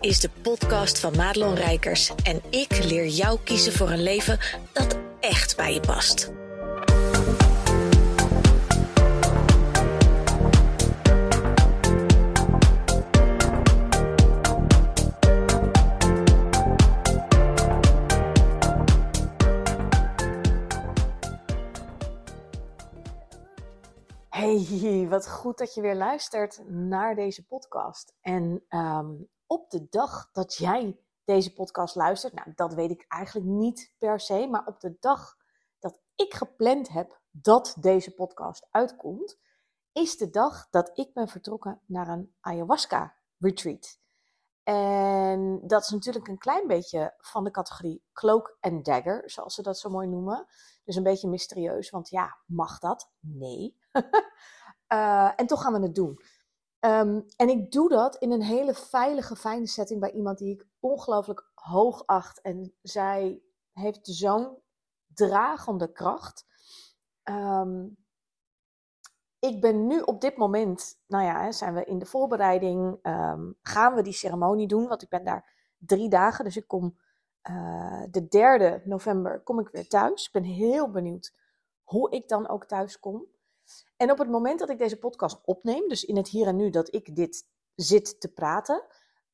is de podcast van Madelon Rijkers en ik leer jou kiezen voor een leven dat echt bij je past. Hey, wat goed dat je weer luistert naar deze podcast. En ehm, op de dag dat jij deze podcast luistert, nou dat weet ik eigenlijk niet per se, maar op de dag dat ik gepland heb dat deze podcast uitkomt, is de dag dat ik ben vertrokken naar een ayahuasca retreat. En dat is natuurlijk een klein beetje van de categorie cloak and dagger, zoals ze dat zo mooi noemen. Dus een beetje mysterieus, want ja, mag dat? Nee. uh, en toch gaan we het doen. Um, en ik doe dat in een hele veilige, fijne setting bij iemand die ik ongelooflijk hoog acht. En zij heeft zo'n dragende kracht. Um, ik ben nu op dit moment, nou ja, zijn we in de voorbereiding, um, gaan we die ceremonie doen, want ik ben daar drie dagen, dus ik kom uh, de derde november kom ik weer thuis. Ik ben heel benieuwd hoe ik dan ook thuis kom. En op het moment dat ik deze podcast opneem, dus in het hier en nu dat ik dit zit te praten,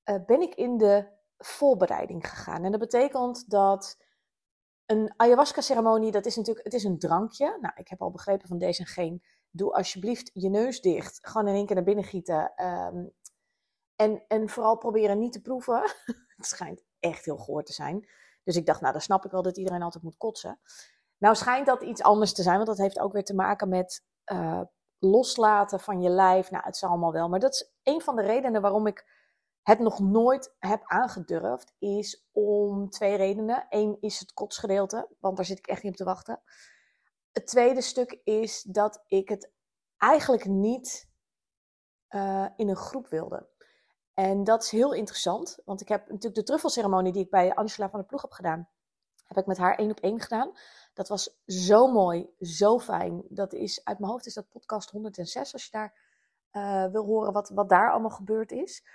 uh, ben ik in de voorbereiding gegaan. En dat betekent dat een ayahuasca-ceremonie, dat is natuurlijk, het is een drankje. Nou, ik heb al begrepen van deze en geen. Doe alsjeblieft je neus dicht. Gewoon in één keer naar binnen gieten. Um, en, en vooral proberen niet te proeven. het schijnt echt heel goor te zijn. Dus ik dacht, nou, dan snap ik wel dat iedereen altijd moet kotsen. Nou schijnt dat iets anders te zijn, want dat heeft ook weer te maken met uh, loslaten van je lijf. Nou, het zal allemaal wel. Maar dat is een van de redenen waarom ik het nog nooit heb aangedurfd. Is om twee redenen. Eén is het kotsgedeelte, want daar zit ik echt niet op te wachten. Het tweede stuk is dat ik het eigenlijk niet uh, in een groep wilde. En dat is heel interessant, want ik heb natuurlijk de truffelceremonie die ik bij Angela van der Ploeg heb gedaan, heb ik met haar één op één gedaan. Dat was zo mooi, zo fijn. Dat is, uit mijn hoofd is dat podcast 106, als je daar uh, wil horen wat, wat daar allemaal gebeurd is.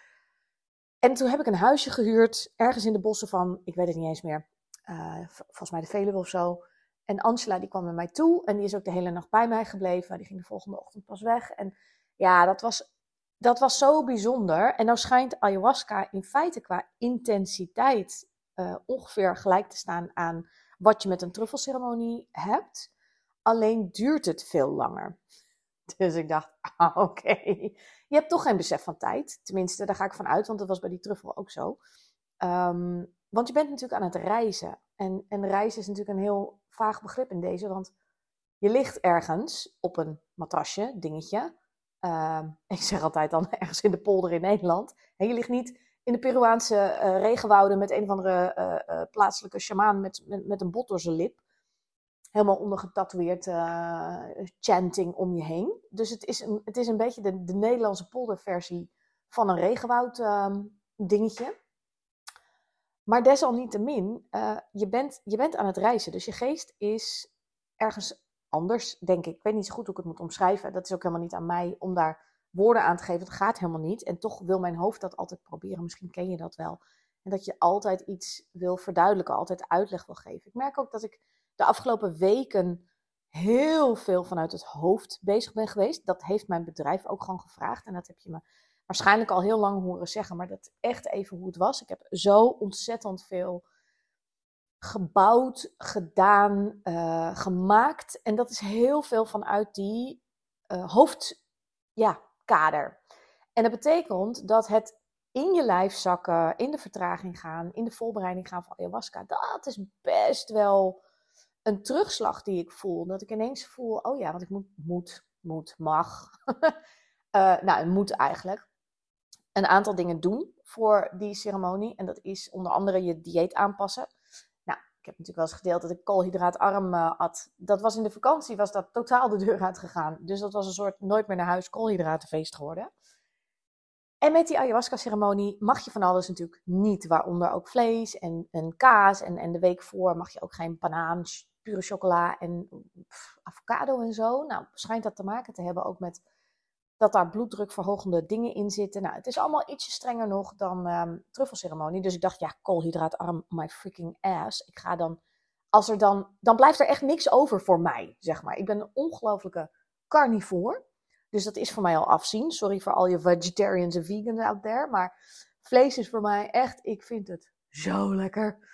En toen heb ik een huisje gehuurd, ergens in de bossen van, ik weet het niet eens meer, uh, volgens mij de Veluwe of zo. En Angela die kwam naar mij toe en die is ook de hele nacht bij mij gebleven. Die ging de volgende ochtend pas weg. En ja, dat was, dat was zo bijzonder. En nou schijnt ayahuasca in feite qua intensiteit uh, ongeveer gelijk te staan aan wat je met een truffelceremonie hebt. Alleen duurt het veel langer. Dus ik dacht, ah, oké, je hebt toch geen besef van tijd. Tenminste, daar ga ik van uit, want dat was bij die truffel ook zo. Um, want je bent natuurlijk aan het reizen. En, en reizen is natuurlijk een heel vaag begrip in deze, want je ligt ergens op een matrasje, dingetje. Uh, ik zeg altijd dan ergens in de polder in Nederland. En je ligt niet in de Peruaanse uh, regenwouden met een of andere uh, uh, plaatselijke shamaan met, met, met, een bot door zijn lip. Helemaal ondergetatoeëerd chanting om je heen. Dus het is een, het is een beetje de, de Nederlandse polderversie van een regenwoud ehm, dingetje. Maar desalniettemin, je, bent, je bent aan het reizen. Dus je geest is ergens anders, denk ik. Ik weet niet zo goed hoe ik het moet omschrijven. Dat is ook helemaal niet aan mij om daar woorden aan te geven. Dat gaat helemaal niet. En toch wil mijn hoofd dat altijd proberen. Misschien ken je dat wel. En dat je altijd iets wil verduidelijken, altijd uitleg wil geven. Ik merk ook dat ik de afgelopen weken heel veel vanuit het hoofd bezig ben geweest. Dat heeft mijn bedrijf ook gewoon gevraagd. En dat heb je me waarschijnlijk al heel lang horen zeggen. Maar dat echt even hoe het was. Ik heb zo ontzettend veel gebouwd, gedaan, uh, gemaakt. En dat is heel veel vanuit die uh, hoofd, ja, En dat betekent dat het in je lijf zakken, in de vertraging gaan, in de voorbereiding gaan van ayahuasca, dat is best wel een terugslag die ik voel. Dat ik ineens voel, oh ja, want ik moet, moet, moet, mag. uh, nou, moet eigenlijk een aantal dingen doen voor die ceremonie. En dat is onder andere je dieet aanpassen. Ik heb natuurlijk wel eens gedeeld dat ik koolhydraatarm uh, at. Dat was in de vakantie, was dat totaal de deur uitgegaan. Dus dat was een soort nooit meer naar huis koolhydratenfeest geworden. En met die ayahuasca-ceremonie mag je van alles natuurlijk niet, waaronder ook vlees en, en kaas. En, en de week voor mag je ook geen banaan, pure chocola en avocado en zo. Nou, schijnt dat te maken te hebben ook met dat daar bloeddrukverhogende dingen in zitten. Nou, het is allemaal ietsje strenger nog dan um, truffelceremonie. Dus ik dacht, ja, koolhydraatarm, my freaking ass. Ik ga dan, als er dan, dan blijft er echt niks over voor mij, zeg maar. Ik ben een ongelofelijke carnivore. Dus dat is voor mij al afzien. Sorry voor al je vegetarians en vegans out there. Maar vlees is voor mij echt, ik vind het zo lekker.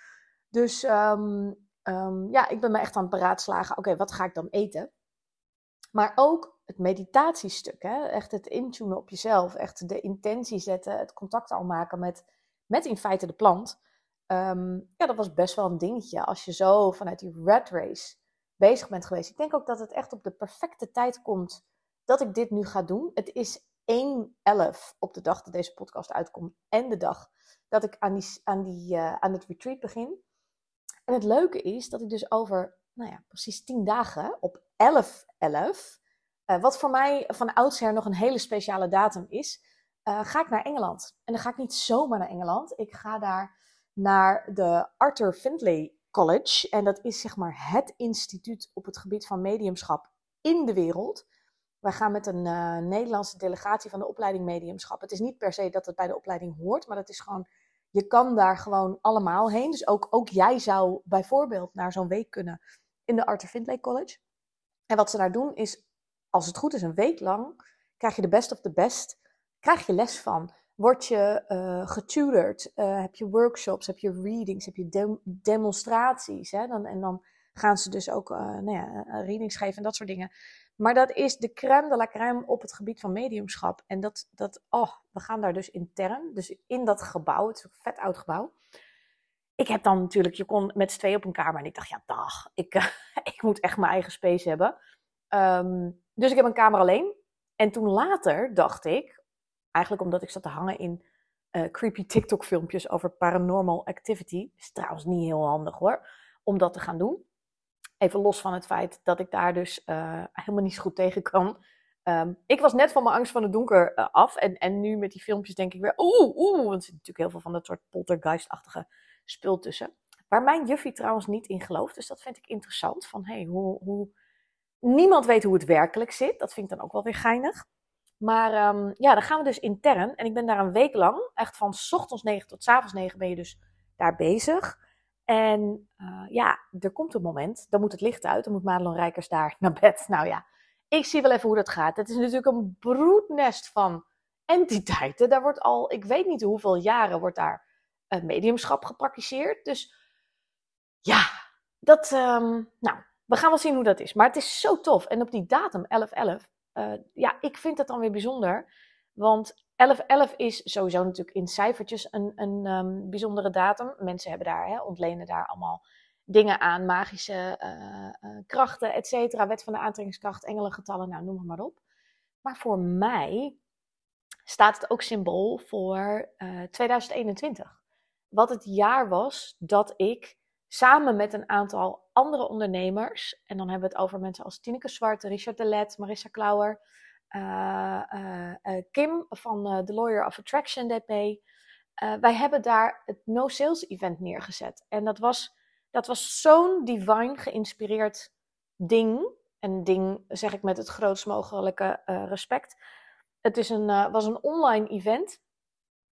Dus um, um, ja, ik ben me echt aan het beraadslagen. Oké, wat ga ik dan eten? Maar ook het meditatiestuk, hè? echt het intunen op jezelf, echt de intentie zetten, het contact al maken met, met in feite de plant. Um, ja, dat was best wel een dingetje als je zo vanuit die red race bezig bent geweest. Ik denk ook dat het echt op de perfecte tijd komt dat ik dit nu ga doen. Het is 1-11 op de dag dat deze podcast uitkomt en de dag dat ik aan, die, aan, die, uh, aan het retreat begin. En het leuke is dat ik dus over, nou ja, precies 10 dagen op 11 11, uh, wat voor mij van oudsher nog een hele speciale datum is, uh, ga ik naar Engeland. En dan ga ik niet zomaar naar Engeland. Ik ga daar naar de Arthur Findlay College. En dat is zeg maar het instituut op het gebied van mediumschap in de wereld. Wij gaan met een uh, Nederlandse delegatie van de opleiding mediumschap. Het is niet per se dat het bij de opleiding hoort, maar het is gewoon, je kan daar gewoon allemaal heen. Dus ook, ook jij zou bijvoorbeeld naar zo'n week kunnen in de Arthur Findlay College. En wat ze daar doen is, als het goed is, een week lang krijg je de best of the best, krijg je les van. Word je uh, heb je workshops, heb je readings, heb je dem demonstraties. Hè? Dan, en dan gaan ze dus ook uh, nou ja, readings geven en dat soort dingen. Maar dat is de crème de la crème op het gebied van mediumschap. En dat, dat oh, we gaan daar dus intern, dus in dat gebouw, het is een vet oud gebouw. Ik heb dan natuurlijk, je kon met z'n twee op een kamer en ik dacht, ja dag, ik, ik moet echt mijn eigen space hebben. Um, dus ik heb een kamer alleen. En toen later dacht ik, eigenlijk omdat ik zat te hangen in uh, creepy TikTok filmpjes over paranormal activity. Is trouwens niet heel handig hoor, om dat te gaan doen. Even los van het feit dat ik daar dus uh, helemaal niet goed tegen kan. Um, ik was net van mijn angst van het donker uh, af. En, en nu met die filmpjes denk ik weer, oeh, oeh. Want er zit natuurlijk heel veel van dat soort poltergeist-achtige spul tussen. Waar mijn juffie trouwens niet in gelooft. Dus dat vind ik interessant. Van hey, hoe, hoe... Niemand weet hoe het werkelijk zit. Dat vind ik dan ook wel weer geinig. Maar um, ja, dan gaan we dus intern. En ik ben daar een week lang. Echt van ochtends 9 tot avonds 9 ben je dus daar bezig. En uh, ja, er komt een moment. Dan moet het licht uit. Dan moet Madelon Rijkers daar naar bed. Nou ja, ik zie wel even hoe dat gaat. Het is natuurlijk een broednest van entiteiten. Daar wordt al, ik weet niet hoeveel jaren, wordt daar uh, mediumschap gepraktiseerd. Dus ja, dat, um, nou, we gaan wel zien hoe dat is. Maar het is zo tof. En op die datum, 11-11, uh, ja, ik vind het dan weer bijzonder. Want 11-11 is sowieso natuurlijk in cijfertjes een, een um, bijzondere datum. Mensen hebben daar, hè, ontlenen daar allemaal dingen aan. Magische uh, uh, krachten, et cetera. Wet van de aantrekkingskracht, engelengetallen, nou noem maar op. Maar voor mij staat het ook symbool voor 2021. Wat het jaar was dat ik samen met een aantal andere ondernemers, en dan hebben we het over mensen als Tineke Zwart, Richard Delet, Marissa Klauwer, uh, uh, uh, Kim van The Lawyer of Attraction mee. wij hebben daar het No Sales Event neergezet. En dat was, dat was zo'n divine geïnspireerd ding. En ding zeg ik met het grootst mogelijke respect. Het is een, was een online event.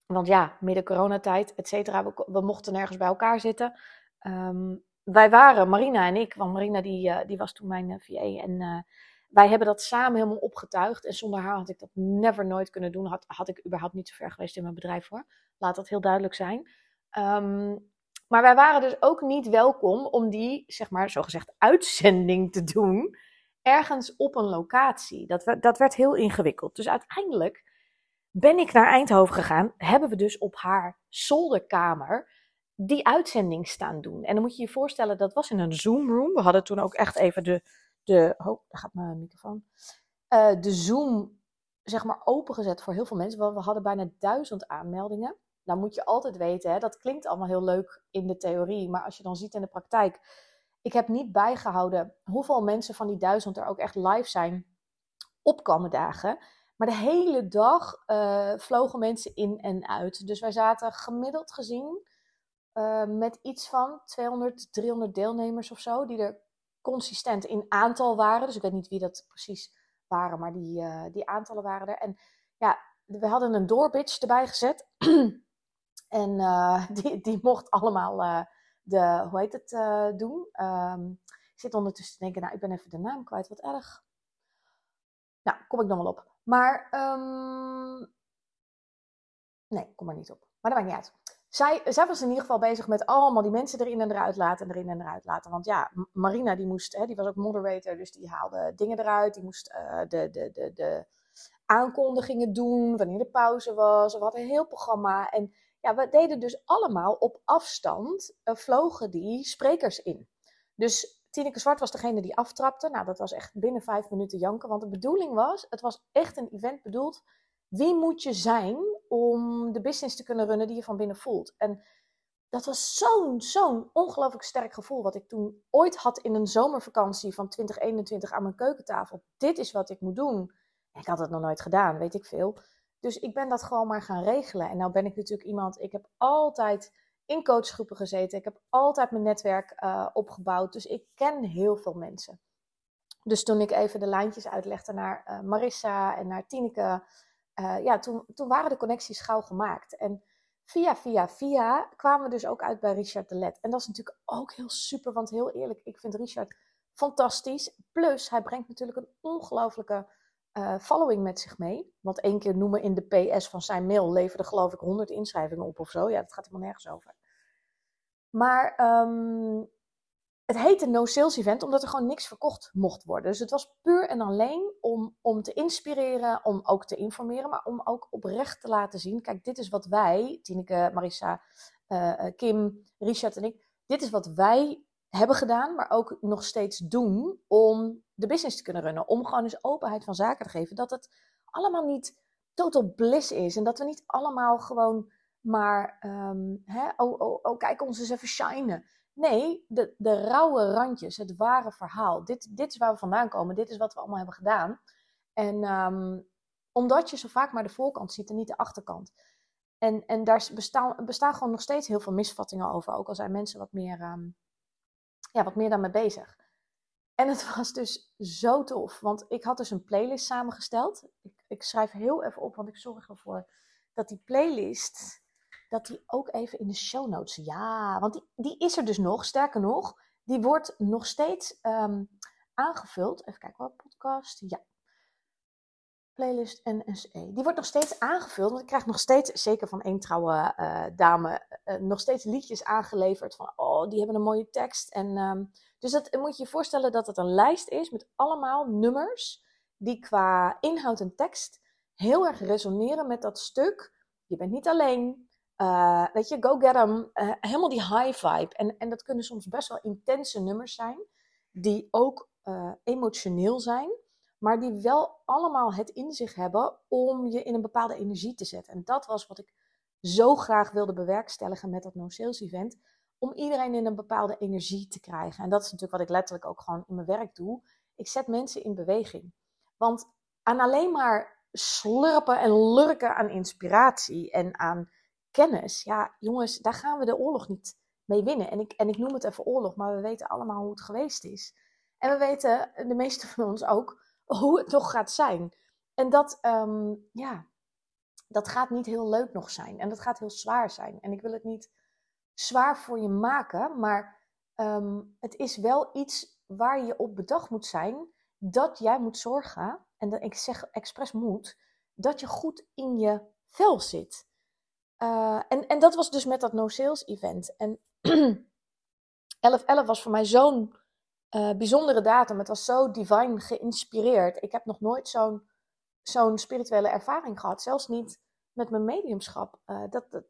Want ja, midden coronatijd, et cetera, we, we mochten nergens bij elkaar zitten. Um, wij waren, Marina en ik, want Marina die, uh, die was toen mijn uh, VA. En uh, wij hebben dat samen helemaal opgetuigd. En zonder haar had ik dat never nooit kunnen doen. Had, had ik überhaupt niet zo ver geweest in mijn bedrijf hoor. Laat dat heel duidelijk zijn. Um, maar wij waren dus ook niet welkom om die, zeg maar, zogezegd uitzending te doen. Ergens op een locatie. Dat, dat werd heel ingewikkeld. Dus uiteindelijk ben ik naar Eindhoven gegaan. Hebben we dus op haar zolderkamer die uitzending staan doen. En dan moet je je voorstellen, dat was in een Zoom room. We hadden toen ook echt even de, de oh, daar gaat mijn microfoon. Uh, de Zoom, zeg maar, opengezet voor heel veel mensen. Want we hadden bijna duizend aanmeldingen. Nou moet je altijd weten, hè, dat klinkt allemaal heel leuk in de theorie. Maar als je dan ziet in de praktijk. Ik heb niet bijgehouden hoeveel mensen van die duizend er ook echt live zijn op dagen. Maar de hele dag uh, vlogen mensen in en uit. Dus wij zaten gemiddeld gezien uh, met iets van 200, 300 deelnemers of zo, die er consistent in aantal waren. Dus ik weet niet wie dat precies waren, maar die, uh, die aantallen waren er. En ja, we hadden een doorbitch erbij gezet. en uh, die, die mocht allemaal uh, de, hoe heet het, doen. Um, ik zit ondertussen te denken, nou, ik ben even de naam kwijt, wat erg. Nou, kom ik nog wel op. Maar, um, nee, kom er niet op. Maar dat maakt niet uit zij, was in ieder geval bezig met allemaal die mensen erin en eruit laten en erin en eruit laten. Want ja, Marina die moest, hè, die was ook moderator, dus die haalde dingen eruit. Die moest uh, de, de, de, de aankondigingen doen, wanneer de pauze was. We hadden een heel programma. En ja, we deden dus allemaal op afstand, uh, vlogen die sprekers in. Dus Tineke Zwart was degene die aftrapte. Nou, dat was echt binnen vijf minuten janken. Want de bedoeling was, het was echt een event bedoeld wie moet je zijn om de business te kunnen runnen die je van binnen voelt? En dat was zo'n, zo'n ongelooflijk sterk gevoel wat ik toen ooit had in een zomervakantie van 2021 aan mijn keukentafel. Dit is wat ik moet doen. ik had het nog nooit gedaan, weet ik veel. Dus ik ben dat gewoon maar gaan regelen. En nou ben ik natuurlijk iemand, ik heb altijd in coachgroepen gezeten. Ik heb altijd mijn netwerk uh, opgebouwd. Dus ik ken heel veel mensen. Dus toen ik even de lijntjes uitlegde naar uh, Marissa en naar Tineke, uh, ja, toen, toen waren de connecties gauw gemaakt. En via, via, via kwamen we dus ook uit bij Richard de Let. En dat is natuurlijk ook heel super, want heel eerlijk, ik vind Richard fantastisch. Plus, hij brengt natuurlijk een ongelofelijke uh, following met zich mee. Want één keer noemen in de PS van zijn mail leverde geloof ik 100 inschrijvingen op of zo. Ja, dat gaat helemaal nergens over. Maar um, het heette No Sales Event omdat er gewoon niks verkocht mocht worden. Dus het was puur en alleen om, om te inspireren, om ook te informeren, maar om ook oprecht te laten zien: kijk, dit is wat wij, Tineke, Marissa, uh, Kim, Richard en ik, dit is wat wij hebben gedaan, maar ook nog steeds doen om de business te kunnen runnen. Om gewoon eens openheid van zaken te geven. Dat het allemaal niet total bliss is en dat we niet allemaal gewoon maar, um, hè, oh, oh, oh, kijk ons eens even shinen. Nee, de, de rauwe randjes, het ware verhaal. Dit, dit is waar we vandaan komen, dit is wat we allemaal hebben gedaan. En um, omdat je zo vaak maar de voorkant ziet en niet de achterkant. En, en daar bestaan, bestaan gewoon nog steeds heel veel misvattingen over. Ook al zijn mensen wat meer, um, ja, wat meer daarmee bezig. En het was dus zo tof, want ik had dus een playlist samengesteld. Ik, ik schrijf heel even op, want ik zorg ervoor dat die playlist dat die ook even in de show notes. Ja, want die, die is er dus nog. Sterker nog, die wordt nog steeds um, aangevuld. Even kijken wat podcast. Ja. Playlist NSE. Die wordt nog steeds aangevuld. Want ik krijg nog steeds, zeker van één trouwe uh, dame, uh, nog steeds liedjes aangeleverd. Van oh, die hebben een mooie tekst. En, um, dus dat moet je je voorstellen dat het een lijst is met allemaal nummers. Die qua inhoud en tekst heel erg resoneren met dat stuk. Je bent niet alleen. Uh, weet je, go get them. Uh, helemaal die high vibe. En, en dat kunnen soms best wel intense nummers zijn. Die ook uh, emotioneel zijn. Maar die wel allemaal het in zich hebben om je in een bepaalde energie te zetten. En dat was wat ik zo graag wilde bewerkstelligen met dat No Sales Event. Om iedereen in een bepaalde energie te krijgen. En dat is natuurlijk wat ik letterlijk ook gewoon in mijn werk doe. Ik zet mensen in beweging. Want aan alleen maar slurpen en lurken aan inspiratie en aan kennis, ja, jongens, daar gaan we de oorlog niet mee winnen. En ik, en ik noem het even oorlog, maar we weten allemaal hoe het geweest is. En we weten, de meeste van ons ook, hoe het nog gaat zijn. En dat, um, ja, dat gaat niet heel leuk nog zijn. En dat gaat heel zwaar zijn. En ik wil het niet zwaar voor je maken, maar um, het is wel iets waar je op bedacht moet zijn dat jij moet zorgen, en ik zeg expres moet, dat je goed in je vel zit. Uh, en, en dat was dus met dat no-sales event. En 11-11 was voor mij zo'n uh, bijzondere datum. Het was zo divine geïnspireerd. Ik heb nog nooit zo'n zo'n spirituele ervaring gehad. Zelfs niet met mijn mediumschap. Uh, dat, dat,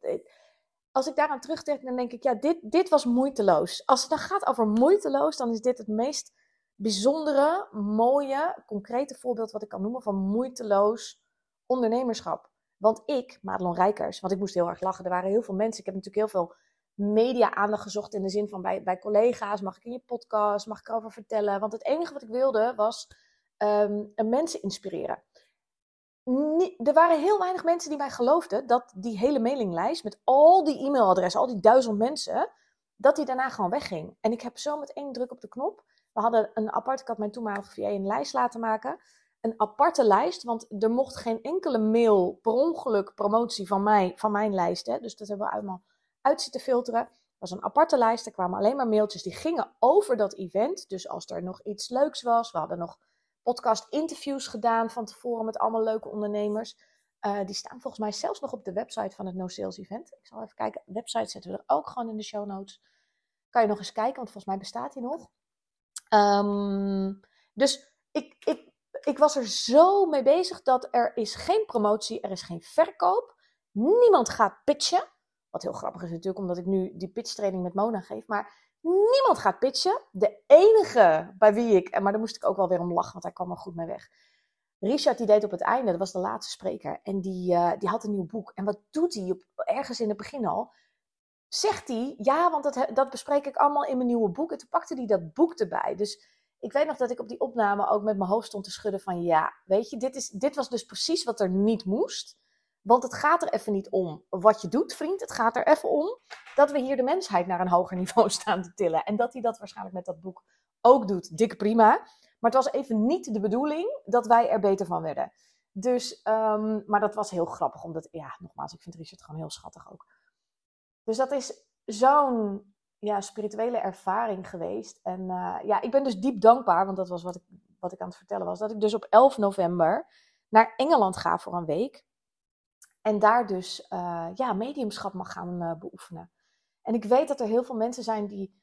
als ik daaraan terugdenk, dan denk ik, ja, dit, dit was moeiteloos. Als het dan gaat over moeiteloos, dan is dit het meest bijzondere, mooie, concrete voorbeeld wat ik kan noemen van moeiteloos ondernemerschap. Want ik, Madelon Rijkers, want ik moest heel erg lachen. Er waren heel veel mensen. Ik heb natuurlijk heel veel media-aandacht gezocht in de zin van bij, bij collega's. Mag ik in je podcast? Mag ik erover vertellen? Want het enige wat ik wilde was um, mensen inspireren. er waren heel weinig mensen die mij geloofden dat die hele mailinglijst met al die e-mailadressen, al die duizend mensen, dat die daarna gewoon wegging. En ik heb zo met één druk op de knop. We hadden een apart, ik had mijn toenmalige VA een lijst laten maken. Een aparte lijst, want er mocht geen enkele mail per ongeluk promotie van, mij, van mijn lijst. Hè, dus dat hebben we allemaal uit zitten filteren. Was een aparte lijst, er kwamen alleen maar mailtjes die gingen over dat event. Dus als er nog iets leuks was, we hadden nog podcast interviews gedaan van tevoren met allemaal leuke ondernemers. Uh, die staan volgens mij zelfs nog op de website van het No Sales Event. Ik zal even kijken. website zetten we er ook gewoon in de show notes. Kan je nog eens kijken, want volgens mij bestaat die nog. Um, dus ik, ik, ik was er zo mee bezig dat er is geen promotie, er is geen verkoop. Niemand gaat pitchen. Wat heel grappig is natuurlijk, omdat ik nu die pitchtraining met Mona geef. Maar niemand gaat pitchen. De enige bij wie ik, maar daar moest ik ook wel weer om lachen, want hij kwam er goed mee weg. Richard die deed op het einde, dat was de laatste spreker. En die, uh, die had een nieuw boek. En wat doet hij op, ergens in het begin al? Zegt hij, ja, want dat, dat bespreek ik allemaal in mijn nieuwe boek. En toen pakte hij dat boek erbij. Dus ik weet nog dat ik op die opname ook met mijn hoofd stond te schudden van ja, weet je, dit, is, dit was dus precies wat er niet moest. Want het gaat er even niet om wat je doet, vriend. Het gaat er even om dat we hier de mensheid naar een hoger niveau staan te tillen. En dat hij dat waarschijnlijk met dat boek ook doet. Dikke prima. Maar het was even niet de bedoeling dat wij er beter van werden. Dus, um, maar dat was heel grappig. Omdat, ja, nogmaals, ik vind Richard gewoon heel schattig ook. Dus dat is zo'n ja, spirituele ervaring geweest. En uh, ja, ik ben dus diep dankbaar, want dat was wat ik, wat ik aan het vertellen was. Dat ik dus op 11 november naar Engeland ga voor een week. En daar dus uh, ja, mediumschap mag gaan uh, beoefenen. En ik weet dat er heel veel mensen zijn die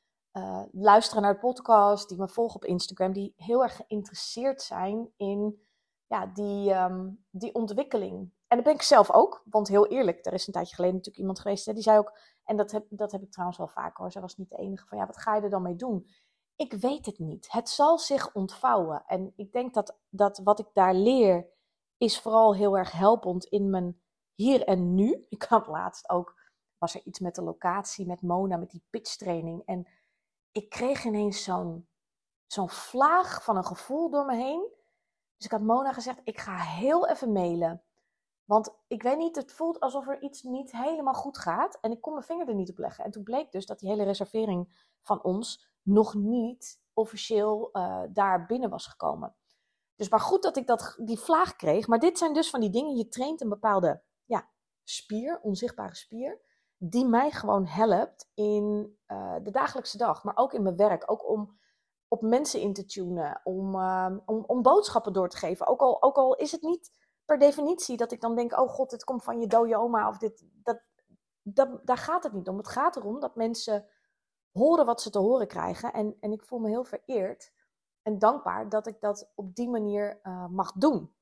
luisteren naar de podcast, die me volgen op Instagram, die heel erg geïnteresseerd zijn in ja, die, um, die ontwikkeling. En dat ben ik zelf ook, want heel eerlijk, er is een tijdje geleden natuurlijk iemand geweest hè, die zei ook, en dat heb, dat heb ik trouwens wel vaak hoor, zij was niet de enige van ja, wat ga je er dan mee doen? Ik weet het niet. Het zal zich ontvouwen. En ik denk dat, dat wat ik daar leer, is vooral heel erg helpend in mijn hier en nu. Ik had laatst ook, was er iets met de locatie, met Mona, met die pitchtraining. En ik kreeg ineens zo'n zo'n vlaag van een gevoel door me heen. Dus ik had Mona gezegd, ik ga heel even mailen. Want ik weet niet, het voelt alsof er iets niet helemaal goed gaat. En ik kon mijn vinger er niet op leggen. En toen bleek dus dat die hele reservering van ons nog niet officieel uh, daar binnen was gekomen. Dus maar goed dat ik dat, die vlaag kreeg. Maar dit zijn dus van die dingen. Je traint een bepaalde ja, spier, onzichtbare spier. Die mij gewoon helpt in uh, de dagelijkse dag. Maar ook in mijn werk. Ook om op mensen in te tunen. Om, uh, om, om boodschappen door te geven. Ook al, ook al is het niet per definitie dat ik dan denk, oh god, dit komt van je dode oma of dit, dat, dat, daar gaat het niet om. Het gaat erom dat mensen horen wat ze te horen krijgen. En, en ik voel me heel vereerd en dankbaar dat ik dat op die manier uh, mag doen.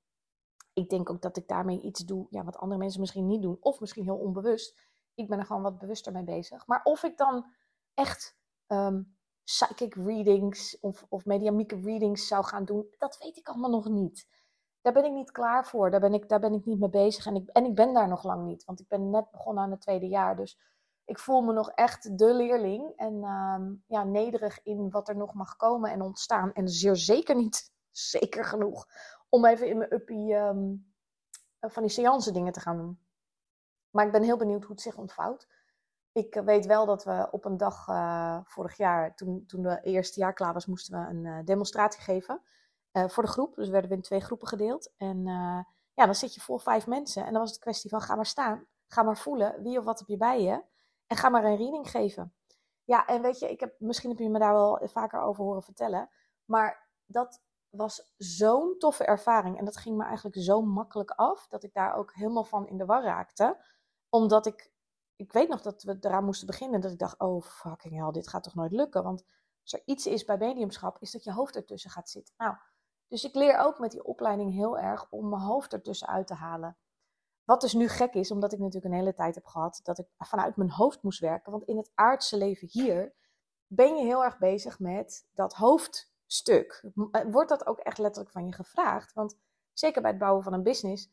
Ik denk ook dat ik daarmee iets doe ja, wat andere mensen misschien niet doen, of misschien heel onbewust. Ik ben er gewoon wat bewuster mee bezig. Maar of ik dan echt um, psychic readings of, of mediamieke readings zou gaan doen, dat weet ik allemaal nog niet daar ben ik niet klaar voor. Daar ben ik, daar ben ik niet mee bezig. En ik, en ik ben daar nog lang niet. Want ik ben net begonnen aan het tweede jaar. Dus ik voel me nog echt de leerling. En uh, ja, nederig in wat er nog mag komen en ontstaan. En zeer zeker niet zeker genoeg om even in mijn uppie um, van die seance dingen te gaan doen. Maar ik ben heel benieuwd hoe het zich ontvouwt. Ik weet wel dat we op een dag uh, vorig jaar, toen, toen de eerste jaar klaar was, moesten we een demonstratie geven. Uh, voor de groep. Dus werden we in twee groepen gedeeld. En uh, ja, dan zit je voor vijf mensen. En dan was het kwestie van ga maar staan. Ga maar voelen. Wie of wat heb je bij je? En ga maar een reading geven. Ja, en weet je, ik heb, misschien heb je me daar wel vaker over horen vertellen. Maar dat was zo'n toffe ervaring. En dat ging me eigenlijk zo makkelijk af. Dat ik daar ook helemaal van in de war raakte. Omdat ik, ik weet nog dat we eraan moesten beginnen. Dat ik dacht, oh fucking hell, dit gaat toch nooit lukken. Want als er iets is bij mediumschap, is dat je hoofd ertussen gaat zitten. Nou, dus ik leer ook met die opleiding heel erg om mijn hoofd ertussen uit te halen. Wat dus nu gek is, omdat ik natuurlijk een hele tijd heb gehad dat ik vanuit mijn hoofd moest werken. Want in het aardse leven hier ben je heel erg bezig met dat hoofdstuk. Eh, wordt dat ook echt letterlijk van je gevraagd? Want zeker bij het bouwen van een business,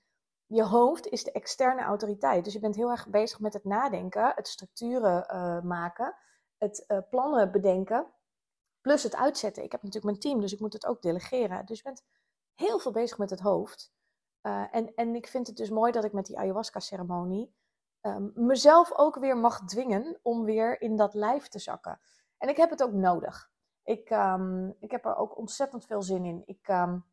je hoofd is de externe autoriteit. Dus je bent heel erg bezig met het nadenken, het structuren uh, maken, het uh, plannen bedenken. Plus het uitzetten. Ik heb natuurlijk mijn team, dus ik moet het ook delegeren. Dus je bent heel veel bezig met het hoofd. Uh, en, en ik vind het dus mooi dat ik met die ayahuasca-ceremonie um, mezelf ook weer mag dwingen om weer in dat lijf te zakken. En ik heb het ook nodig. Ik, um, ik heb er ook ontzettend veel zin in. Ik, um,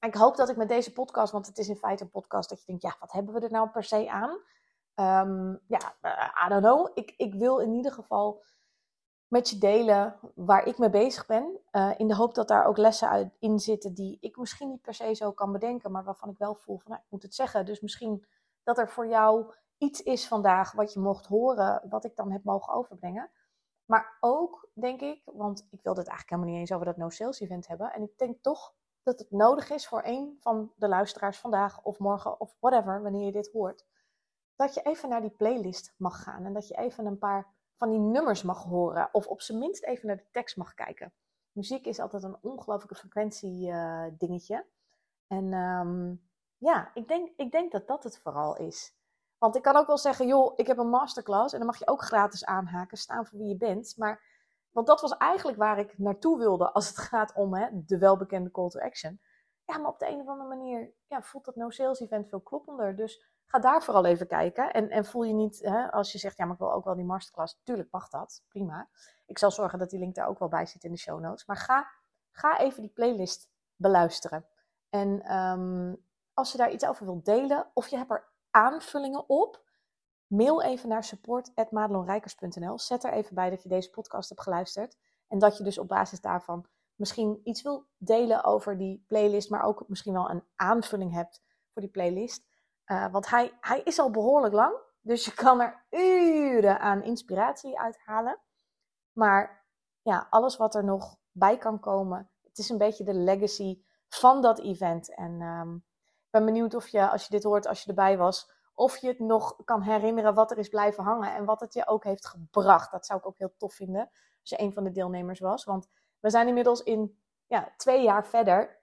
ik hoop dat ik met deze podcast, want het is in feite een podcast, dat je denkt, ja, wat hebben we er nou per se aan? Ehm, ja, uh, I don't know. Ik, ik wil in ieder geval met je delen waar ik mee bezig ben. Uh, in de hoop dat daar ook lessen uit, in zitten die ik misschien niet per se zo kan bedenken, maar waarvan ik wel voel van, nou, ik moet het zeggen. Dus misschien dat er voor jou iets is vandaag wat je mocht horen, wat ik dan heb mogen overbrengen. Maar ook, denk ik, want ik wilde het eigenlijk helemaal niet eens over dat no-sales event hebben. En ik denk toch dat het nodig is voor een van de luisteraars vandaag of morgen of whatever, wanneer je dit hoort. Dat je even naar die playlist mag gaan en dat je even een paar van die nummers mag horen. Of op zijn minst even naar de tekst mag kijken. Muziek is altijd een ongelooflijke frequentie uh, dingetje. En um, ja, ik denk, ik denk dat dat het vooral is. Want ik kan ook wel zeggen, joh, ik heb een masterclass en dan mag je ook gratis aanhaken, staan voor wie je bent. Maar, want dat was eigenlijk waar ik naartoe wilde als het gaat om hè, de welbekende call to action. Ja, maar op de een of andere manier ja, voelt dat no sales event veel kloppender. Dus ga daar vooral even kijken. En, en voel je niet, hè, als je zegt, ja, maar ik wil ook wel die masterclass. Tuurlijk mag dat, prima. Ik zal zorgen dat die link daar ook wel bij zit in de show notes. Maar ga, ga even die playlist beluisteren. En um, als je daar iets over wilt delen, of je hebt er aanvullingen op, mail even naar support.madelonrijkers.nl. Zet er even bij dat je deze podcast hebt geluisterd. En dat je dus op basis daarvan misschien iets wil delen over die playlist, maar ook misschien wel een aanvulling hebt voor die playlist. Uh, want hij, hij is al behoorlijk lang, dus je kan er uren aan inspiratie uithalen. Maar ja, alles wat er nog bij kan komen, het is een beetje de legacy van dat event. En um, ik ben benieuwd of je, als je dit hoort, als je erbij was, of je het nog kan herinneren wat er is blijven hangen en wat het je ook heeft gebracht. Dat zou ik ook heel tof vinden als je een van de deelnemers was. Want we zijn inmiddels in ja, twee jaar verder.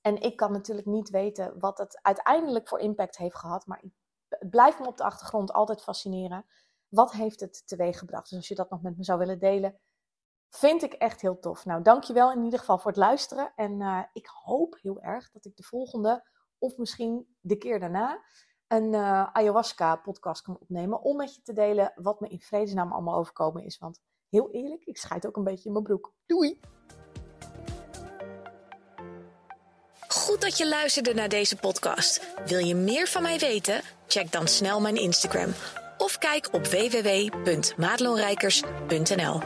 En ik kan natuurlijk niet weten wat het uiteindelijk voor impact heeft gehad. Maar het blijft me op de achtergrond altijd fascineren. Wat heeft het teweeg gebracht? Dus als je dat nog met me zou willen delen, vind ik echt heel tof. Nou, dankjewel in ieder geval voor het luisteren. En uh, ik hoop heel erg dat ik de volgende of misschien de keer daarna een uh, ayahuasca-podcast kan opnemen. Om met je te delen wat me in vredesnaam allemaal overkomen is. Want heel eerlijk, ik scheid ook een beetje in mijn broek. Doei! Goed dat je luisterde naar deze podcast. Wil je meer van mij weten? Check dan snel mijn Instagram. Of kijk op www.maatloonrijkers.nl